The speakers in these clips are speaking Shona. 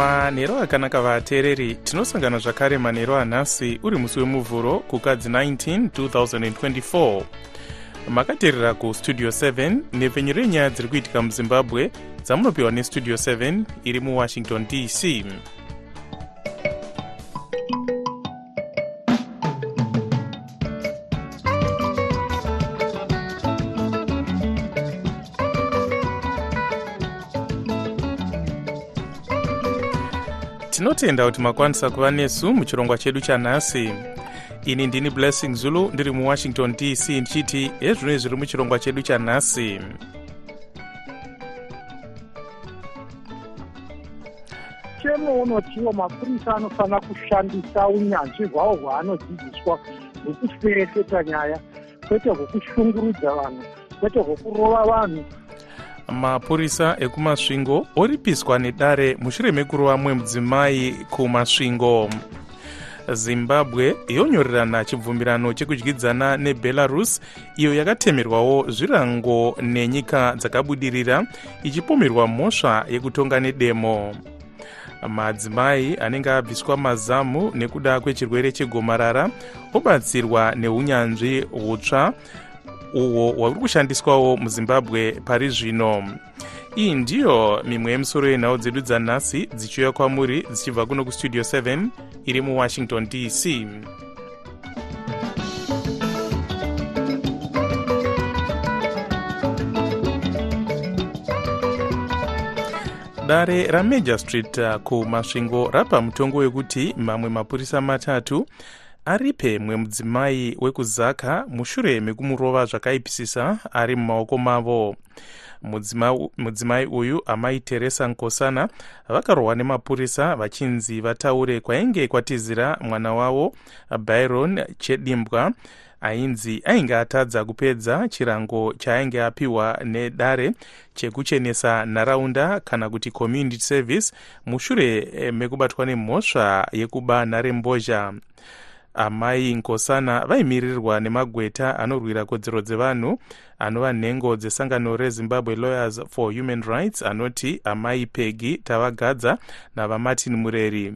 manhero akanaka vateereri tinosangana zvakare manhero anhasi uri musi wemuvhuro kukadzi 19 2024 makateerera kustudio 7 nepfenyuro yenyaya dziri kuitika muzimbabwe dzamunopiwa nestudio 7 iri muwashington dc tinotenda kuti makwanisa kuva nesu muchirongwa chedu chanhasi. Ini ndini blessing zulu ndiri muwashington dc ndichiti hezvinoi zviri muchirongwa chedu chanhasi. Chemo unotiwo mapurisa anofanira kushandisa unyanzvi hwavo hwaanodzidziswa hwekuferefeta nyaya kwete hwekushungurudza vanhu kwete hwekurova vanhu mapurisa ekumasvingo oripiswa nedare mushure mekurova mumwe mudzimai kumasvingo. Zimbabwe yonyorerana chibvumirano chekudyidzana nebelarus iyo yakatemerwawo zvirango nenyika dzakabudirira ichipomerwa mhosva yekutonga nedemo. Madzimai anenge abviswa mazamu nekuda kwechirwere chegomarara obatsirwa neunyanzvi hutsva uhwo hwauri kushandiswawo muzimbabwe pari zvino. Iyi ndiyo mimwe yemusoro yenhau dzedu dzanhasi dzichiuya kwamuri dzichibva kuno kustudio 7 iri muwashington dc dare ramajor street uh, kumasvingo rapa mutongo wekuti mamwe mapurisa matatu aripe mumwe mudzimai wekuzaka mushure mekumurova zvakaipisisa ari mumaoko mavo. Mudzimai uyu amai teresa nkosana vakarohwa nemapurisa vachinzi vataure kwainge kwatizira mwana wavo byron chedimbwa ainzi ainge atadza kupedza chirango chaainge apiwa nedare chekuchenesa nharaunda kana kuti community service mushure mekubatwa nemhosva yekuba nharembozha amai nkosana vaimirirwa nemagweta anorwira kodzero dzevanhu anova nhengo dzesangano rezimbabwe lawyers for human rights anoti amai pegi tavagadza navamartin mureri.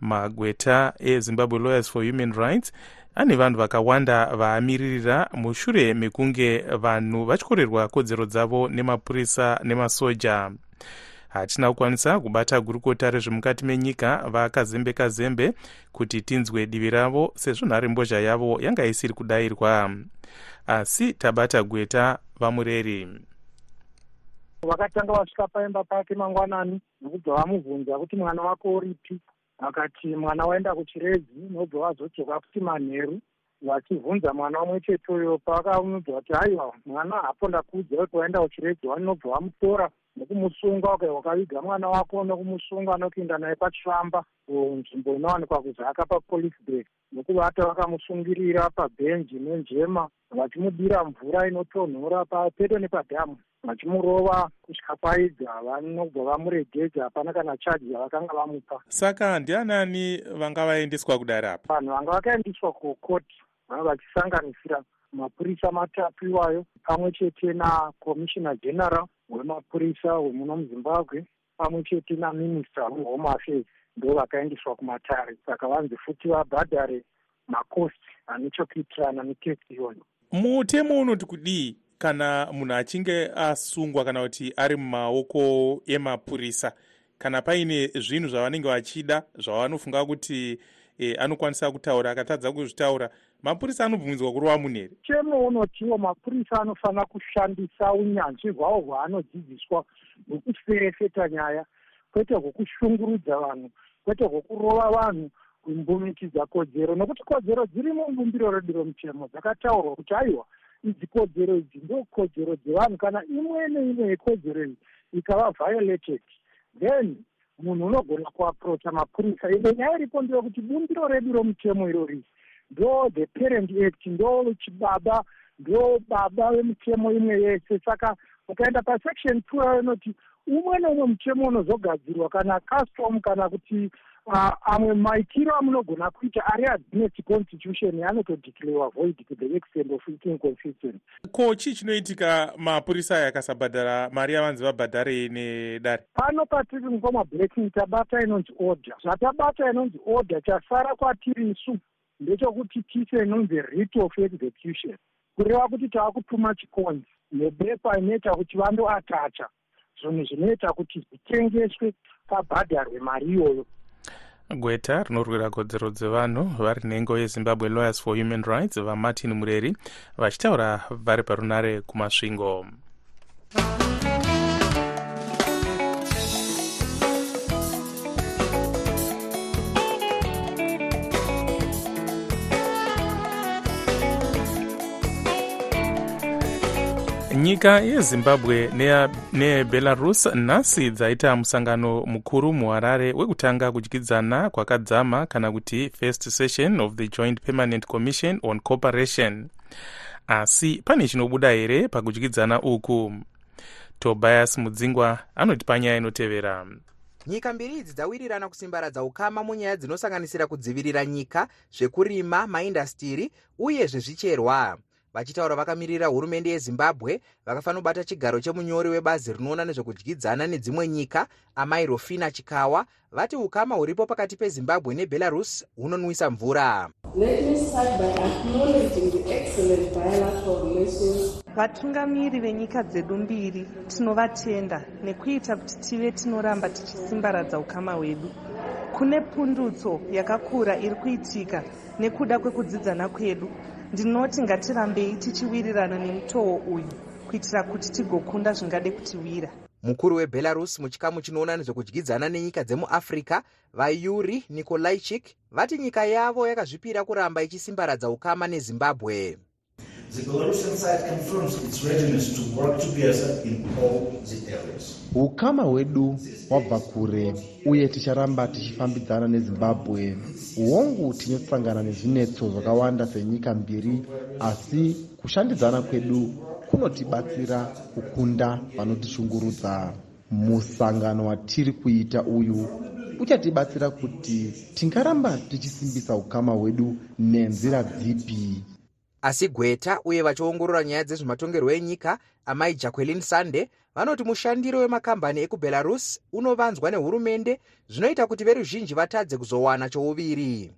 Magweta ezimbabwe lawyers for human rights ane vanhu vakawanda vaamiririra. Mushure mekunge vanhu vachikorerwa kodzero dzavo nemapurisa nemasoja hatina kukwanisa kubata gurukota rezvemukati menyika vakazembeka zembe kuti tinzwe divi ravo sezvo nharembozha yavo yanga isiri kudayirwa asi tabata gweta vamureri. Vakatanga vasvika paimba pake mangwanani nokubva vamubvunza kuti mwana wako uripi? Akati mwana waenda kuchirezi nobva vazodzoka kuti manheru vachibvunza mwana umwe chete uyo pavakamudza kuti haiwa mwana hapo ndakuudza kuti waenda kuchirezi vanobva vamutora nekumusunga uka wakaviga mwana wako nekumusunga nokuenda naye pachifamba nzvimbo inowanikwa kuzaka papolice bay nokuvata vakamusungirira pabhenji nenjema vachimudira mvura inotonhora papedo nepadhamu. Vachimurova kusvika kwaidza vanobva vamuregedza hapana kana chaji yavakanga vamupa. Saka ndianani vanga vaendeswa kudare apa? Vanhu vanga vakaendeswa kukoti vanga vachisanganisira mapurisa matatu iwayo pamwe chete nakomishina general wemapurisa wemuno muzimbabwe pamwe chete naminista wehome affairs ndo vakaendeswa kumatare. Saka vanzi futi vabhadhare makosti ane chokuitirana nekesi iyoyo mutemo unoti kudii kana munhu achinge asungwa kana kuti ari mumaoko emapurisa kana paine zvinhu zvavanenge vachida zvavanofunga kuti e, anokwanisa kutaura akatadza kuzvitaura mapurisa anobvumidzwa kurova munhu here chemo unotiwo mapurisa anofanira kushandisa unyanzvi hwavo hwaanodzidziswa hwekuferefeta nyaya kwete hwekushungurudza vanhu kwete hwekurova vanhu kumbumikidza kodzero nokuti kodzero dziri mubumbiro redu romutemo dzakataurwa kuti aiwa idzi kodzero idzi ndo kodzero dzevanhu kana imwe neimwe yekodzero iyi ikava violated then munhu unogona kuaprocha mapurisa ine nyaya iripo ndeyekuti bumbiro redu romutemo irori ndo the parent act ndo chibaba ndo baba vemitemo imwe yese. Saka ukaenda pasection two yayo inoti umwe neumwe mutemo unozogadzirwa kana custom kana kuti amwe maitiro amunogona kuita ari against constitution anotodeclarewa void to the extent of it inconsistent ko chii chinoitika mapurisa aya akasabhadhara mari yavanzi vabhadharei nedare? Pano patiri mufamablacking tabata inonzi order. Zvatabata inonzi order chasara kwatiri isu. Ndechekuti tise inonzi rit of execution. Kureva kuti tava kutuma chikonzi nebepa inoita kuti vandoatacha. Zvinhu zvinoita kuti zvitengeswe pabhadharwe mari iyoyo gweta rinorwira kodzero dzevanhu vari nhengo yezimbabwe lawyers for human rights vamartin mureri vachitaura vari parunare kumasvingo nyika yezimbabwe nebelarus nhasi dzaita musangano mukuru muharare wekutanga kudyidzana kwakadzama kana kuti first session of the joint permanent commission on cooperation. Asi pane chinobuda here pakudyidzana uku? Tobias mudzingwa anoti panyaya inotevera. Nyika mbiri idzi dzawirirana kusimbaradza ukama munyaya dzinosanganisira kudzivirira nyika zvekurima maindastiri uye zvezvicherwa vachitaura vakamirira hurumende yezimbabwe vakafanira kubata chigaro chemunyori webazi rinoona nezvekudyidzana nedzimwe nyika amai rofina chikawa. Vati ukama huripo pakati pezimbabwe nebelarus hunonwisa mvura. Vatungamiri venyika dzedu mbiri tinovatenda nekuita kuti tive tinoramba tichisimbaradza ukama hwedu. Kune pundutso yakakura iri kuitika nekuda kwekudzidzana kwedu ndinoti ngatirambei tichiwirirana nemutoo uyu kuitira kuti tigokunda zvingade kutiwira. Mukuru webelarus muchikamu chinoona nezvekudyidzana nenyika dzemuafrica vayuri nikolaichik vati nyika yavo yakazvipira kuramba ichisimbaradza ukama nezimbabwe ukama hwedu wabva kure uye ticharamba tichifambidzana nezimbabwe. Hongu tinosangana nezvinetso zvakawanda senyika mbiri asi kushandidzana kwedu kunotibatsira kukunda vanotishungurudza musangano watiri kuita uyu uchatibatsira kuti tingaramba tichisimbisa ukama hwedu nenzira dzipi. Asi gweta uye vachiongorora nyaya dzezvematongerwo enyika amai jacquelin sunday vanoti mushandiro wemakambani ekubelarus unovanzwa nehurumende zvinoita kuti veruzhinji vatadze kuzowana chouviri.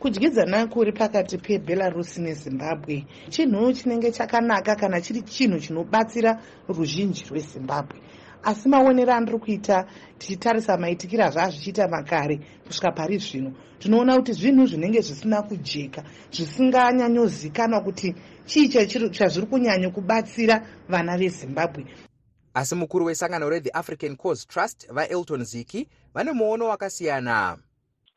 Kudyidzana kuri pakati pebelarus nezimbabwe chinhu chinenge chakanaka kana chiri chinhu chinobatsira ruzhinji rwezimbabwe. Asi maonero andiri kuita tichitarisa maitikiro azvazvichiita makare kusvika pari zvino. Tinoona kuti zvinhu zvinenge zvisina kujeka zvisinganyanyozikanwa kuti chii chazviri kunyanya kubatsira vana vezimbabwe asi mukuru wesangano rethe african cause trust vaelton ziki vane muono wakasiyana.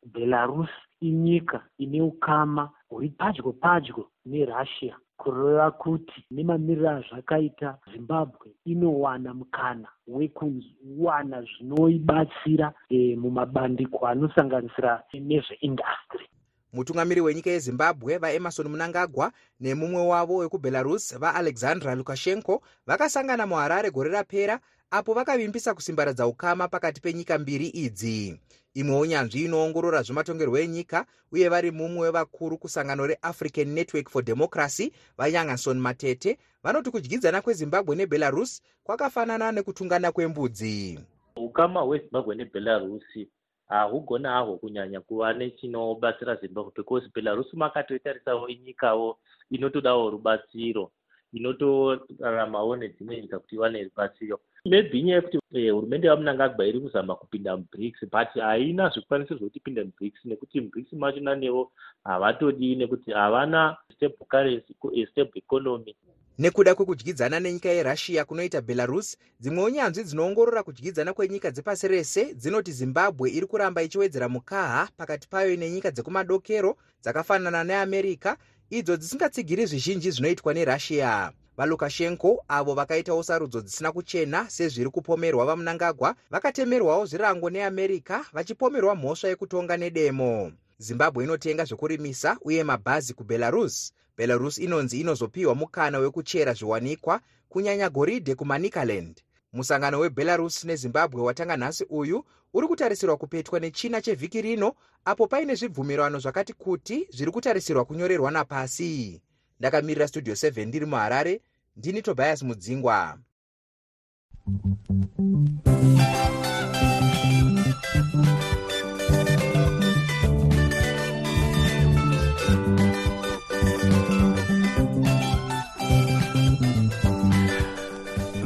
Belarus inyika ine ukama huri padyo padyo nerussia kureva kuti nemamiriro azvakaita zimbabwe inowana mukana wekuwana zvinoibatsira e, mumabandiko anosanganisira nezveindastry mutungamiri wenyika yezimbabwe vaemarson munangagwa nemumwe wavo wekubelarus vaalexandra lukashenko vakasangana muharare gore rapera apo vakavimbisa kusimbaradza ukama pakati penyika mbiri idzi. Imwe unyanzvi inoongorora zvematongerwo enyika uye vari mumwe wevakuru kusangano reafrican network for democracy vayangason matete vanoti kudyidzana kwezimbabwe nebelarus kwakafanana nekutungana kwembudzi. Ukama hwezimbabwe nebelarusi hahugona hahwo kunyanya kuva nechinobatsira zimbabwe because belarus makatoitarisawo inyikawo inotodawo rubatsiro inotoraramawo nedzimwe nyika kuti iwane rubatsiro. Maybe inyaya yekuti hurumende yamunangagwa iri kuzama kupinda mubrics but haina zvikwanisiro zvokuti ipinde mubrics nekuti mubrics machona nevo havatodii nekuti havana stable currency stable economy nekuda kwekudyidzana nenyika yerussia kunoita belarus dzimwe unyanzvi dzinoongorora kudyidzana kwenyika dzepasi rese dzinoti zimbabwe iri kuramba ichiwedzera mukaha pakati payo nenyika dzekumadokero dzakafanana neamerica idzo dzisingatsigiri zvizhinji zvinoitwa nerussia. Valukashenko avo vakaitawo sarudzo dzisina kuchena sezviri kupomerwa vamunangagwa vakatemerwawo zvirango neamerica vachipomerwa mhosva yekutonga nedemo zimbabwe inotenga zvokurimisa uye mabhazi kubelarus. Belarus inonzi inozopiwa mukana wekuchera zviwanikwa kunyanya goridhe kumanikaland. Musangano webelarus nezimbabwe watanga nhasi uyu uri kutarisirwa kupetwa nechina chevhiki rino apo paine zvibvumirano zvakati kuti zviri kutarisirwa kunyorerwa napasi. Ndakamirira studio 7 ndiri muharare. Ndini tobias mudzingwa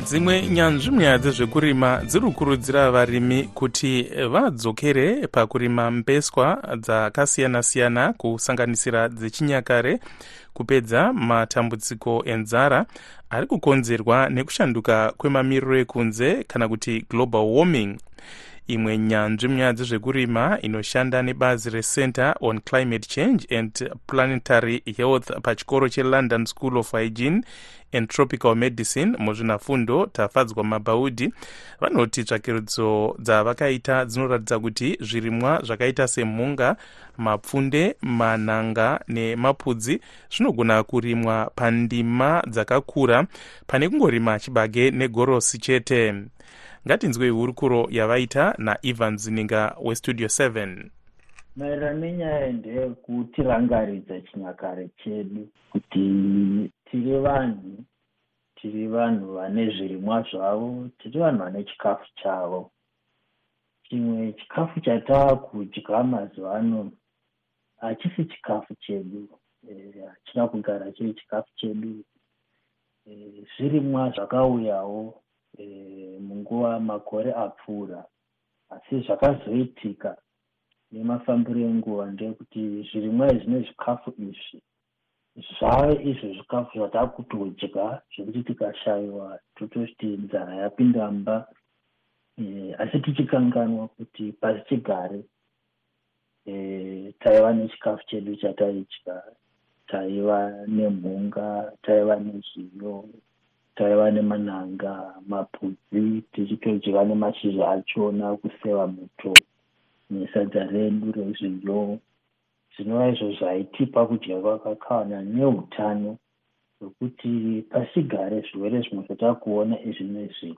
dzimwe nyanzvi munyaya dzezvekurima dziri kukurudzira varimi kuti vadzokere pakurima mbeswa dzakasiyana-siyana kusanganisira dzechinyakare kupedza matambudziko enzara ari kukonzerwa nekushanduka kwemamiriro ekunze kana kuti global warming imwe nyanzvi munyaya dzezvekurima inoshanda nebazi recenter on climate change and planetary health pachikoro chelondon school of hygiene and tropical medicine muzvinafundo tafadzwa mabhaudhi. Vanoti tsvakirudzo dzavakaita dzinoratidza kuti zvirimwa zvakaita semhunga mapfunde manhanga nemapudzi zvinogona kurimwa pandima dzakakura pane kungorima chibage negorosi chete ngatinzwei hurukuro yavaita naevans ninga westudio 7 maererano nenyaya ndeyekutirangaridza chinyakare chedu kuti tiri vanhu tiri vanhu vane zvirimwa zvavo tiri vanhu vane chikafu chavo. Chimwe chikafu chatavakudya mazuva ano hachisi chikafu chedu hachina e, kugara chiri chikafu chedu. E, zvirimwa zvakauyawo munguva makore apfuura. Asi zvakazoitika nemafambiro enguva ndeyekuti zvirimwa izvi nezvikafu izvi zvave izvo zvikafu zvatakutodya zvekuti tikashayiwa tototi nzara yapinda mba. E, asi tichikanganwa kuti pasi chigare e, taiva nechikafu chedu chataidya taiva nemhunga taiva nezviyo taiva nemanhanga mapudzi tichitodya nemashizha achona kuseva muto nesadza redu rezviyo zvinova izvo zvaitipa kudya kwakakwana neutano hwekuti pasigare zvirwere zvimwe zvatakuona izvinezvi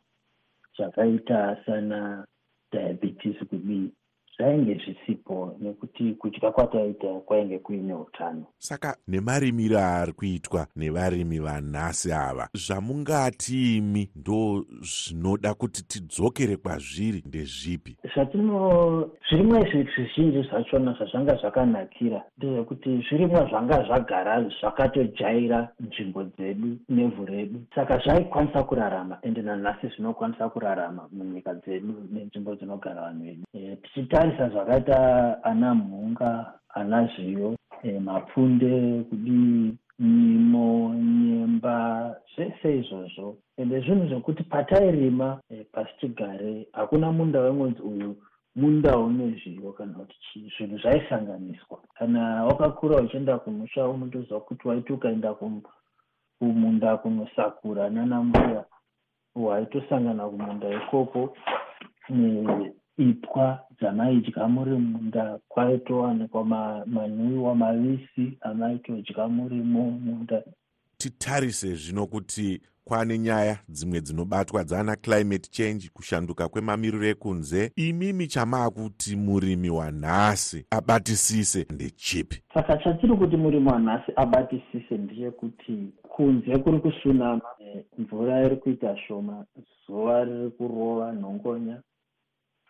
zvakaita sana diabetes kudii zvainge zvisipo nekuti kudya kwataita kwainge kuine utano. Saka nemarimiro ari kuitwa nevarimi vanhasi ava zvamungati imi ndo zvinoda kuti tidzokere kwazviri ndezvipi? Zvatino zvirimwa izvi zvizhinji zvachona zvazvanga zvakanakira ndezvekuti zvirimwa zvanga zvagara zvakatojaira nzvimbo dzedu nevhu redu. Saka zvaikwanisa kurarama ende nanhasi zvinokwanisa kurarama munyika dzedu nenzvimbo dzinogara vanhu vedu. E, tichita kutarisa zvakaita ana mhunga ana zviyo e, mapfunde kudii nyimo nyemba zvese izvozvo. Ende zvinhu zvokuti patairima e, pasi chigare hakuna munda wemwedzi uyu munda une zviyo kana kuti chii zvinhu zvaisanganiswa. Kana wakakura uchienda kumusha unotozwa kuti waiti ukaenda kumunda kunosakura nana mbuya waitosangana kumunda ikoko ipwa dzamaidya muri munda kwaitowanikwa manwiwa mavisi amaitodya murimo munda. Titarise zvino kuti kwane nyaya dzimwe dzinobatwa dzana climate change kushanduka kwemamiriro ekunze. Imimi chamaakuti murimi wanhasi abatisise ndechipi? Saka chatiri kuti murimi wanhasi abatisise ndechekuti kunze kuri kusunama mvura iri kuita shoma zuva riri kurova nhongonya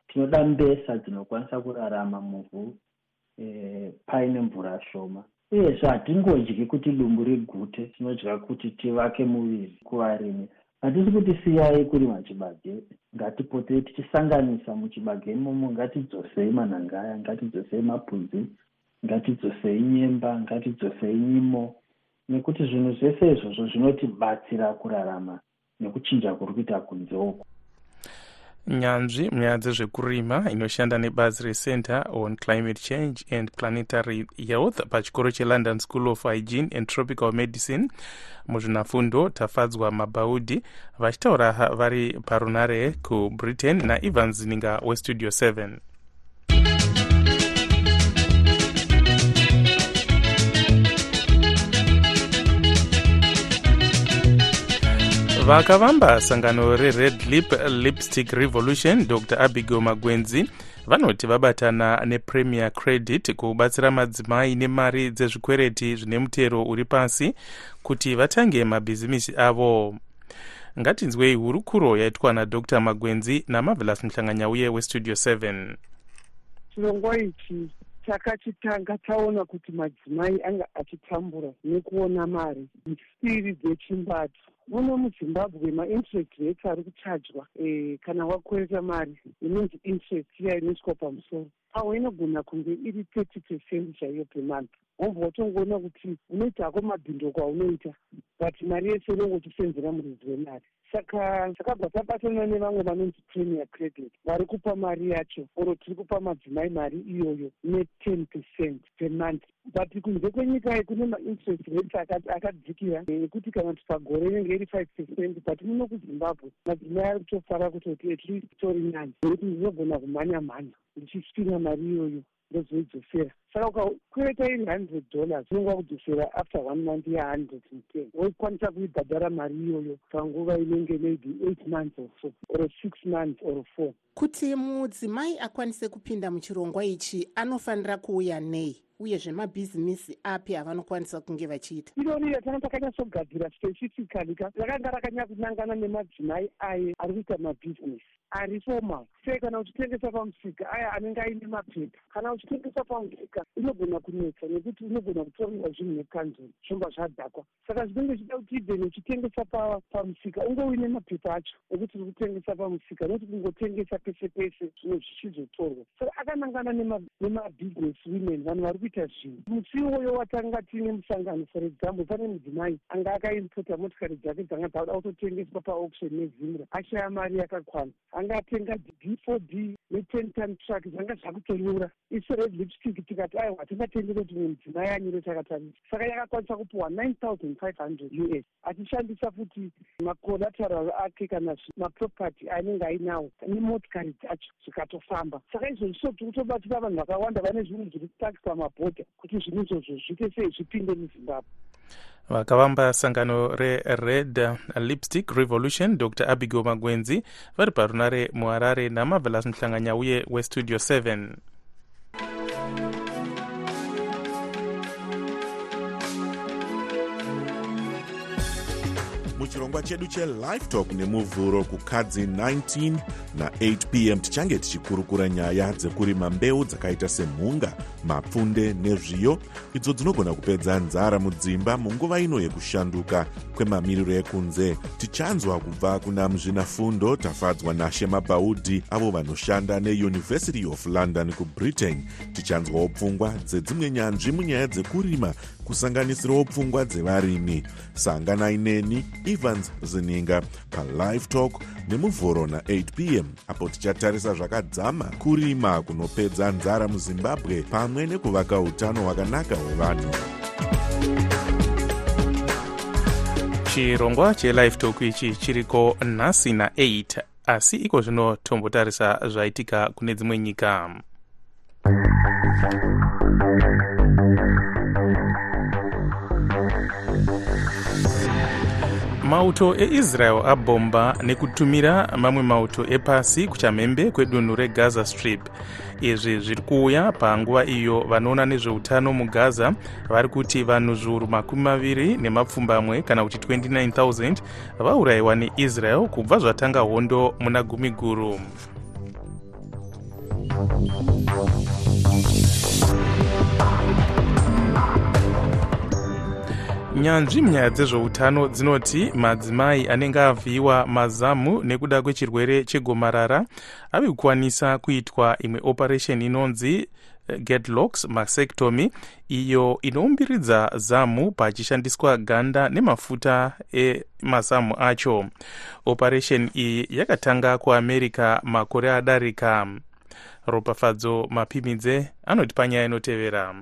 tinoda mbesa dzinokwanisa kurarama muvhu e, paine mvura shoma. Uyezve hatingodyi kuti dumbu rigute tinodya kuti tivake muviri kuvarimi. Hatisi kuti siyai kurima chibage ngatipotei tichisanganisa muchibage imomo ngatidzosei manhangaya ngatidzosei mapudzi ngatidzosei nyemba ngatidzosei nyimo. Nekuti zvinhu zvese izvozvo zvinotibatsira kurarama nekuchinja kuri kuita kunze uku nyanzvi munyaya dzezvekurima inoshanda nebazi recenter on climate change and planetary health pachikoro chelondon school of hygiene and tropical medicine. Muzvinafundo tafadzwa mabhaudhi vachitaura vari parunare kubritain naevans ninga westudio 7 vakavamba sangano rered lip lipstick revolution dr. Abigail magwenzi vanoti vabatana nepremier credit kubatsira madzimai nemari dzezvikwereti zvine mutero uri pasi kuti vatange mabhizimisi avo. Ngatinzwei hurukuro yaitwa nadr magwenzi namavelas muhlanganyauye westudio 7 chirongwa ichi takachitanga taona kuti madzimai anga achitambura nekuona mari. Misiri dzechimbatu muno muzimbabwe mainterest rates ari kuchajwa e, kana wakwereta mari inonzi interest iya inoiswa pamusoro. Pamwe inogona kunge iri thirty percent chaiyo pemonth wobva watongoona kuti unoita ako mabhindoko aunoita but mari yese unongotisenzera muridzi wemari saka takabva tabatana nevamwe vanonzi premier credit vari kupa mari yacho oro tiri kupa madzimai mari iyoyo ne10 percent pemonth but kunze kwenyika kune mainterest rates akadzikira ekuti kana kuti pagore inenge iri five percent but muno kuzimbabwe madzimai ari kutofara kutoti at least tori nani nekuti ndinogona kumhanya mhanya ndichisvina mari iyoyo ndozoidzosera saka ukakwereta iri hundred dollars unonga kudzosera after one month yehundred and ten. Woikwanisa kuibhadhara mari iyoyo panguva inenge maybe eight months or so or six months or four. Kuti mudzimai akwanise kupinda muchirongwa ichi anofanira kuuya nei uyezve mabhizimisi api avanokwanisa kunge vachiita? Irori ratanga takanyatsogadzira specifically rakanga rakanyakunangana nemadzimai aye ari kuita mabhizinesi ari formal sei kana uchitengesa pamusika aya anenge aine mapepa? Kana uchitengesa pamusika inogona kunetsa nekuti unogona kutoriwa zvinhu nekanzuri zvomba zvadhakwa. Saka zvinenge zvichida kuti ibheni uchitengesa pamusika unge uine mapepa acho ekuti uri kutengesa pamusika nekuti kungotengesa pese pese zvimwe zvichizotorwa. Saka akanangana nemabhizinesi women vanhu vari kuita zvinhu. Musi iwoyo watanga tiine musangano for example pane mudzimai anga akaimpota motikari dzake dzanga dzauda kutotengeswa paauction nezimra. Ashaya mari yakakwana. Anga atenga d four d ne-ten ton truck zvanga zvakutonyura isu red lipstick tikati aiwa tingatende kuti mumwe mudzimai anyure takatarisa saka yakakwanisa kupiwa nine thousand five hundred u s achishandisa futi macollateral ake kana maproperty anenge ainawo nemotikari dzacho zvikatofamba saka izvozvi so tiri kutobatsira vanhu vakawanda vane zvinhu zviri kutakiswa mabhodha kuti zvinhu izvozvo zviite sei zvipinde muzimbabwe. Vakavamba sangano rered lipstick revolution dr. Abigail magwenzi vari parunare muharare namavelas muhlanganyauye westudio 7 muchirongwa chedu chelife talk nemuvhuro kukadzi 19 na8 pm tichange tichikurukura nyaya dzekurima mbeu dzakaita semhunga mapfunde nezviyo idzo dzinogona kupedza nzara mudzimba munguva ino yekushanduka kwemamiriro ekunze. Tichanzwa kubva kuna muzvinafundo tafadzwa nashema baudhi avo vanoshanda neuniversity of london kubritain tichanzwawo pfungwa dzedzimwe nyanzvi munyaya dzekurima kusanganisirawo pfungwa dzevarimi. Sanganai neni evans zininga palive talk nemuvhuro na8 pm apo tichatarisa zvakadzama kurima kunopedza nzara muzimbabwe pamwe nekuvaka utano hwakanaka hwevanhu. Chirongwa chelife talk ichi chiriko nhasi na8 asi iko zvino tombotarisa zvaitika kune dzimwe nyika mauto eisrael abhomba nekutumira mamwe mauto epasi kuchamhembe kwedunhu regaza strip. Izvi zviri kuuya panguva iyo vanoona nezveutano mugaza vari kuti vanhu zviuru makumi maviri nemapfumbamwe kana kuti 29000 vaurayiwa neisrael kubva zvatanga hondo muna gumi guru nyanzvi munyaya dzezveutano dzinoti madzimai anenge avhiyiwa mazamu nekuda kwechirwere chegomarara ave kukwanisa kuitwa imwe operation inonzi gedlocks masectomy iyo inoumbiridza zamu pachishandiswa ganda nemafuta emazamu acho. Operation iyi yakatanga kuamerica makore adarika. Ropafadzo mapimidze anoti panyaya inotevera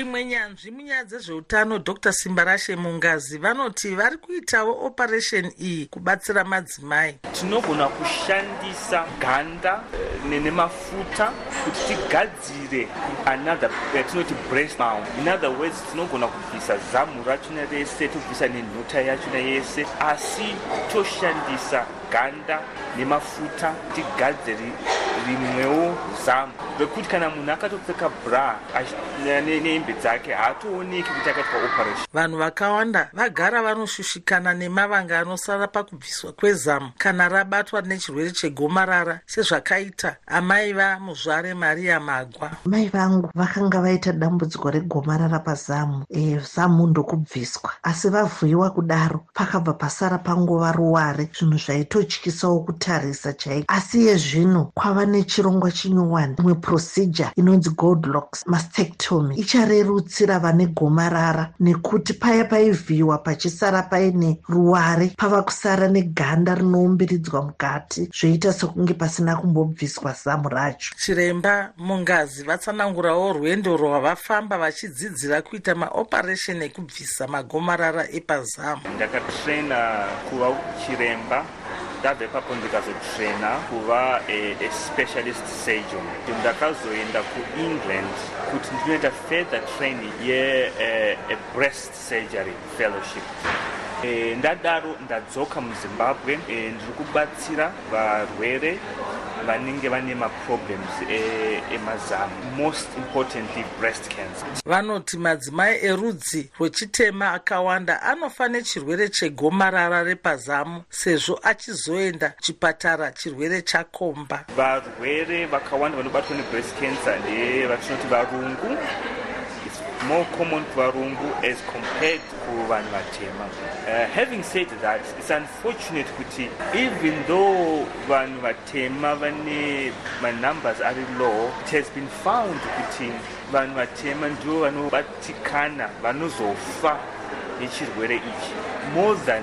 imwe nyanzvi munyaya dzezveutano dr. Simbarashe mungazi vanoti vari kuitawo operation iyi kubatsira madzimai. Tinogona kushandisa ganda eh, nemafuta kuti tigadzire another yatinoti breast mount in other words tinogona kubvisa zamu rachona rese tobvisa nenhota yachona yese asi toshandisa ganda nemafuta tigadzire rimwewo zamu. Rekuti kana munhu akatopfeka bra nehembe dzake haatooneki kuti akaitwa operation. Vanhu vakawanda vagara vanoshushikana nemavanga anosara pakubviswa kwezamu. Kana rabatwa nechirwere chegomarara sezvakaita amai vamuzvare mariya magwa. Mai vangu vakanga vaita dambudziko regomarara pazamu e, zamu ndokubviswa. Asi vavhuyiwa kudaro pakabva pasara panguva ruware zvinhu zvaitotyisawo kutarisa chaiko. Asi iye zvino kwava nechirongwa chinyowani imwe procedure inonzi goldlocks mastectomy icharerutsira vane gomarara nekuti paya paivhiyiwa pachisara paine ruware pava kusara neganda rinoumbiridzwa mukati zvoita sekunge pasina kumbobviswa zamu racho. Chiremba mungazi vatsanangurawo rwendo rwavafamba vachidzidzira kuita maoperation ekubvisa magomarara epazamu. Ndakatraina kuva chiremba ndabva ipapo ndikazotraina kuva especialist surgeon ndakazoenda kuengland kuti ndinoita further training yebreast surgery fellowship E, ndadaro ndadzoka muzimbabwe e, ndiri kubatsira varwere vanenge vane maproblems emazamu e, most importantly breast cancer. Vanoti madzimai erudzi rwechitema akawanda anofa nechirwere chegomarara repazamu sezvo achizoenda chipatara chirwere chakomba. Varwere vakawanda vanobatwa nebreast cancer ndevatinoti varungu more common kuvarungu as compared kuvanhu vatema. Uh, having said that it's unfortunate kuti even though vanhu vatema vane manumbers ari low it has been found kuti vanhu vatema ndivo vanobatikana vanozofa nechirwere ichi. More than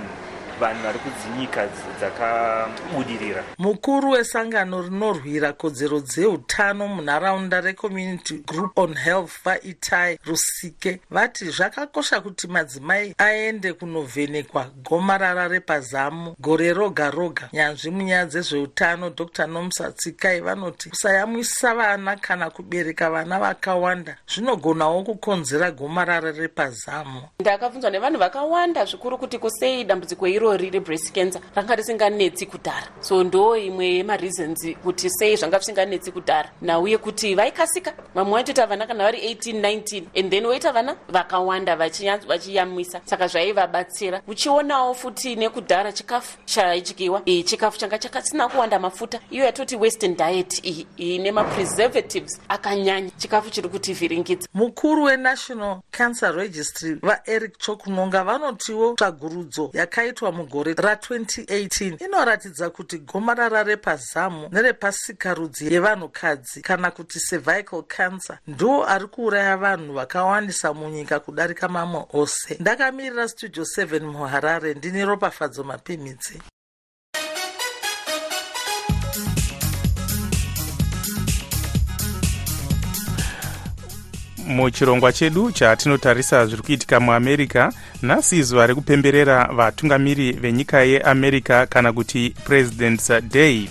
vanhu vari kudzinyika dzakabudirira. Mukuru wesangano rinorwira kodzero dzeutano munharaunda recommunity group on health vaitai rusike vati zvakakosha kuti madzimai aende kunovhenekwa gomarara repazamu gore roga roga. Nyanzvi munyaya dzezveutano dr. Nomsa tsikai vanoti kusayamwisa vana kana kubereka vana vakawanda zvinogonawo kukonzera gomarara repazamu. Ndakabvunzwa nevanhu vakawanda zvikuru kuti kusei dambudziko iro irori rebreast cancer ranga risinganetsi kudhara so ndo imwe yemareasons kuti sei zvanga zvisinganetsi kudhara nauye kuti vaikasika vamwe vaitoita vana kana vari 18 19 and then woita vana vakawanda vachiyamwisa saka zvaivabatsira uchionawo futi nekudhara chikafu chaidyiwa e, chikafu changa chakasina kuwanda mafuta. Iyo yatoti western diet iyi ine mapreservatives akanyanya chikafu chiri kutivhiringidza mukuru wenational cancer registry vaeric chokunonga vanotiwo tsvagurudzo yakaitwa mugore ra2018 inoratidza kuti gomarara repazamu nerepasikarudzi yevanhukadzi kana kuti cervical cancer ndo ari kuuraya vanhu vakawandisa munyika kudarika mamwe ose. Ndakamirira studio 7 muharare ndine ropafadzo mapimidzi muchirongwa chedu chatinotarisa zviri kuitika muamerica nhasi zuva rekupemberera vatungamiri venyika yeamerica kana kuti presidents day.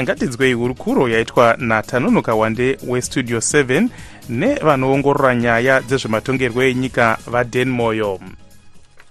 Ngatinzwei hurukuro yaitwa natanonoka wande westudio 7 nevanoongorora nyaya dzezvematongerwo enyika vaden moyo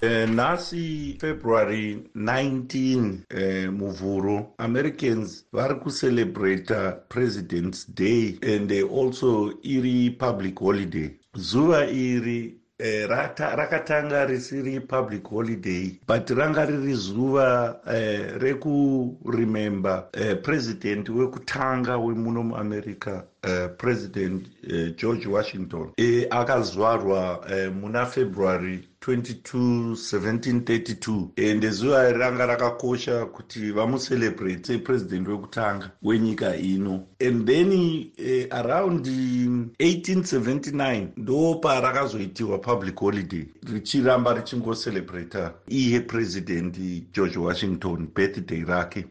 Uh, nhasi february 19 uh, muvhuro americans vari kucelebrata president's day and also iri public holiday. Zuva iri Eh, rakatanga risiri public holiday but ranga riri zuva eh, rekuremember eh, president wekutanga wemuno muamerica uh, president uh, george washington e, akazvarwa uh, muna february 22 1732 ende zuva ranga rakakosha kuti vamucelebrate sepresident wekutanga wenyika ino. And then uh, around 1879 ndo parakazoitiwa public holiday richiramba richingocelebrata iye president george washington birthday rake.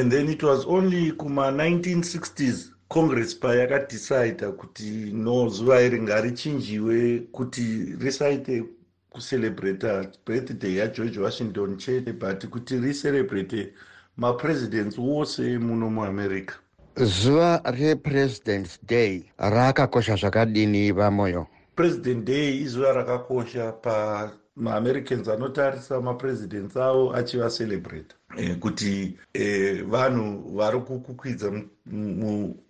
And then it was only kuma 1960s congress payakadecida kuti no zuva iri ngarichinjiwe kuti risaite kucelebrata birthday yageorge washington chete but kuti ricelebrate mapresidents wose muno muamerica. Zuva represidents day rakakosha zvakadini vamoyo? President day izuva rakakosha pamaamericans anotarisa mapresidents avo achivacelebrata e, kuti e, vanhu vari kukukwidza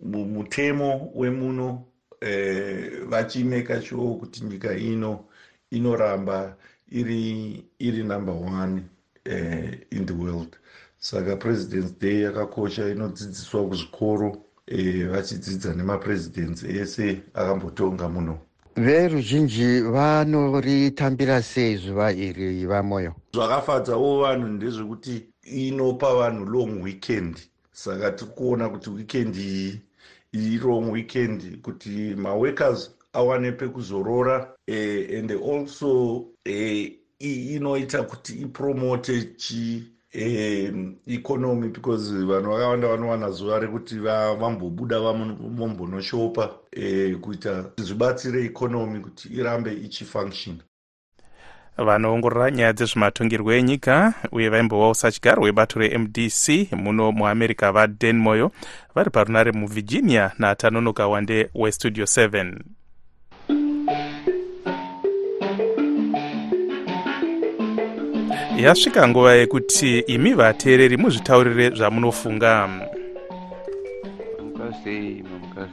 mutemo wemuno e, vachimeka sure kuti nyika ino inoramba iri iri number one uh, in the world. Saka presidents day yakakosha inodzidziswa kuzvikoro eh, vachidzidza e, nemapresidents ese akambotonga muno. Veruzhinji vanoritambira sei zuva iri vamoyo? Zvakafadzawo vanhu ndezvekuti inopa vanhu long weekend. Saka tiri kuona kuti weekend iyi iri long weekend kuti maworkers awane pekuzorora eh, and also eh, inoita kuti ipromote chi um economy because vanhu vakawanda vanowana zuva rekuti vambobuda vambonoshopa um kuita zvibatsire economy kuti irambe ichifunction vanoongorora nyaya dzezvematongerwo enyika uye vaimbovawo sachigaro webato remdc muno muamerica vadan moyo vari parunare muvirginia natanonoka wande westudio 7 yasvika nguva yekuti imi vateereri muzvitaurire zvamunofunga. Sei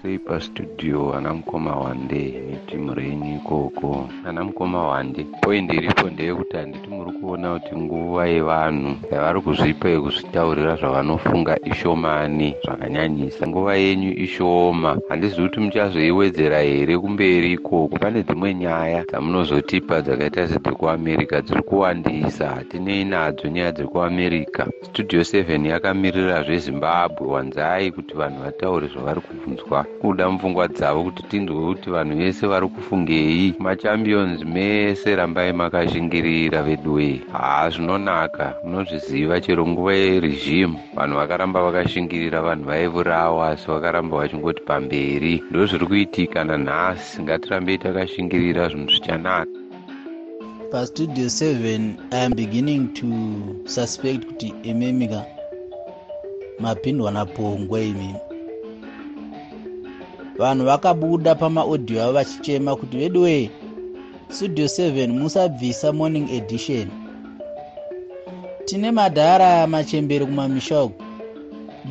sei pastudio ana mukoma wande netimu renyu ikoko. Ana mukoma wande poindi iripo ndeyekuti handiti muri kuona kuti nguva yevanhu yavari kuzvipa yekuzvitaurira zvavanofunga ishomani zvakanyanyisa. Nguva yenyu ishoma. Handizivi kuti muchazoiwedzera here kumberi ikoko. Pane dzimwe nyaya dzamunozotipa dzakaita sedzekuamerica dziri kuwandisa hatinei nadzo nyaya dzekuamerica. Studio 7 yakamirira zvezimbabwe. Wanzai kuti vanhu vataure zvavari kubvunzwa kuda mupfungwa dzavo kuti tinzwe kuti vanhu vese vari kufungei. Machampions mese rambai makashingirira veduwe haa zvinonaka. Munozviziva chero nguva yeregimu vanhu vakaramba vakashingirira vanhu vaivurawa asi vakaramba vachingoti pamberi. Ndo zviri kuitika nanhasi. Ngatirambei takashingirira zvinhu zvichanaka. Pastudio 7 i am beginning to suspect kuti imemika mapindwa napongwa imimi vanhu vakabuda pamaodhiyo avo vachichema kuti veduwei studio 7 musabvisa morning edition. Tine madhara machembere kumamisha uku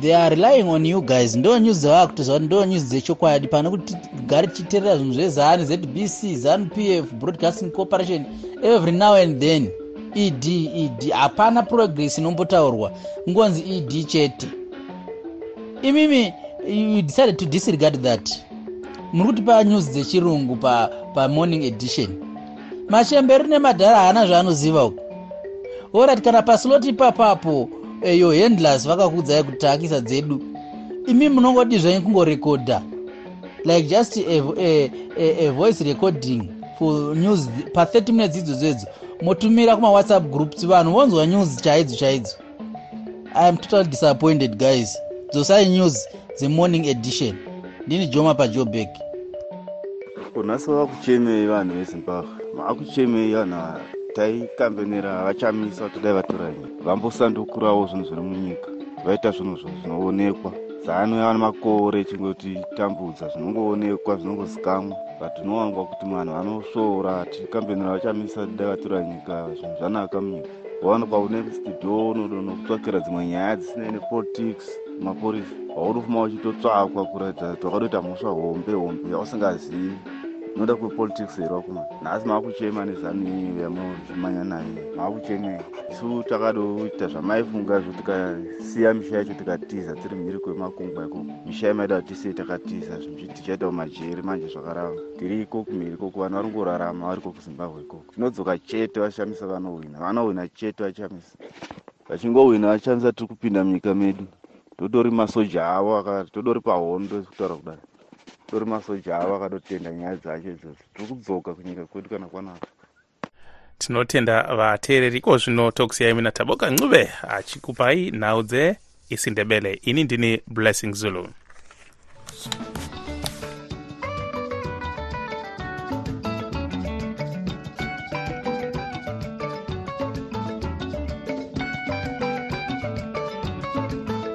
they are relying on you guys. Ndo nyuzi dzavava kutozva kuti ndo nyuzi dzechokwadi. Pane kuti tigare tichiteerera zvinhu zvezanu zbc zanu pf broadcasting corporation every now and then ed ed hapana progress inombotaurwa ngonzi ed chete. Imimi you decided to disregard that. Muri kutipa news dzechirungu pamorning pa edition. Machemberi nemadhara haana zvaanoziva uku. Orit kana paslot ipapapo yo handlers vakakudzai kutakisa dzedu imi munongodi zvenyu kungorekodha. Like just a, a, a, a voice recording for news pa30 minutes idzodzo edzo motumira kumawhatsapp groups vanhu vonzwa news chaidzo chaidzo. I am totally disappointed guys. Dzosai news dzemorning edition. Ndini joma pajobek. Kunhasi vakuchemei vanhu vezimbabwe. Maakuchemei vanhu taikambenera vachamisa kuti dai vatora nyika vambosandukurawo zvinhu zviri munyika. Vaita zvinhu zvinoonekwa zano yava nemakore chingotitambudza zvinongoonekwa zvinongozikamwa but unowanzwa kuti vanhu vanosvoora tikambenera vachamisa kuti dai vatora nyika zvinhu zvanaka munyika. Waonekwa une studio unodono kutsvakira dzimwe nyaya dzisinei nepolitics mapurisa waunofuma uchitotsvakwa kuratidza kuti wakatoita mhosva hombe hombe yausingazivi noda kwepolitics here wakuma nhasi maakuchema nezanu iyi yamunozvimanya nayo maakuchemei isu takadoita zvamaifunga zvo tikasiya misha yacho tikatiza tiri mhiri kwemakungwa ikoko misha yamaida kuti tisei takatiza tichaita majeri manje zvakarava tiri ikoko mhiri ikoko vanhu vari ngorarama variko kuzimbabwe ikoko. Tinodzoka chete vashamisa vanohwina vanohwina chete vachamisa. Vachingohwina vachamisa tiri kupinda munyika medu totori masoja avo todori pahondo kutaura kudai. Tori masoja avo akatotenda nyaya dzacho idzodzo. Tiri kudzoka kunyika kwedu kana kwanaka. Tinotenda vateereri iko zvino tokusiyai mina taboka ncube achikupai nhau dzeisindebele ini ndini blessing zulu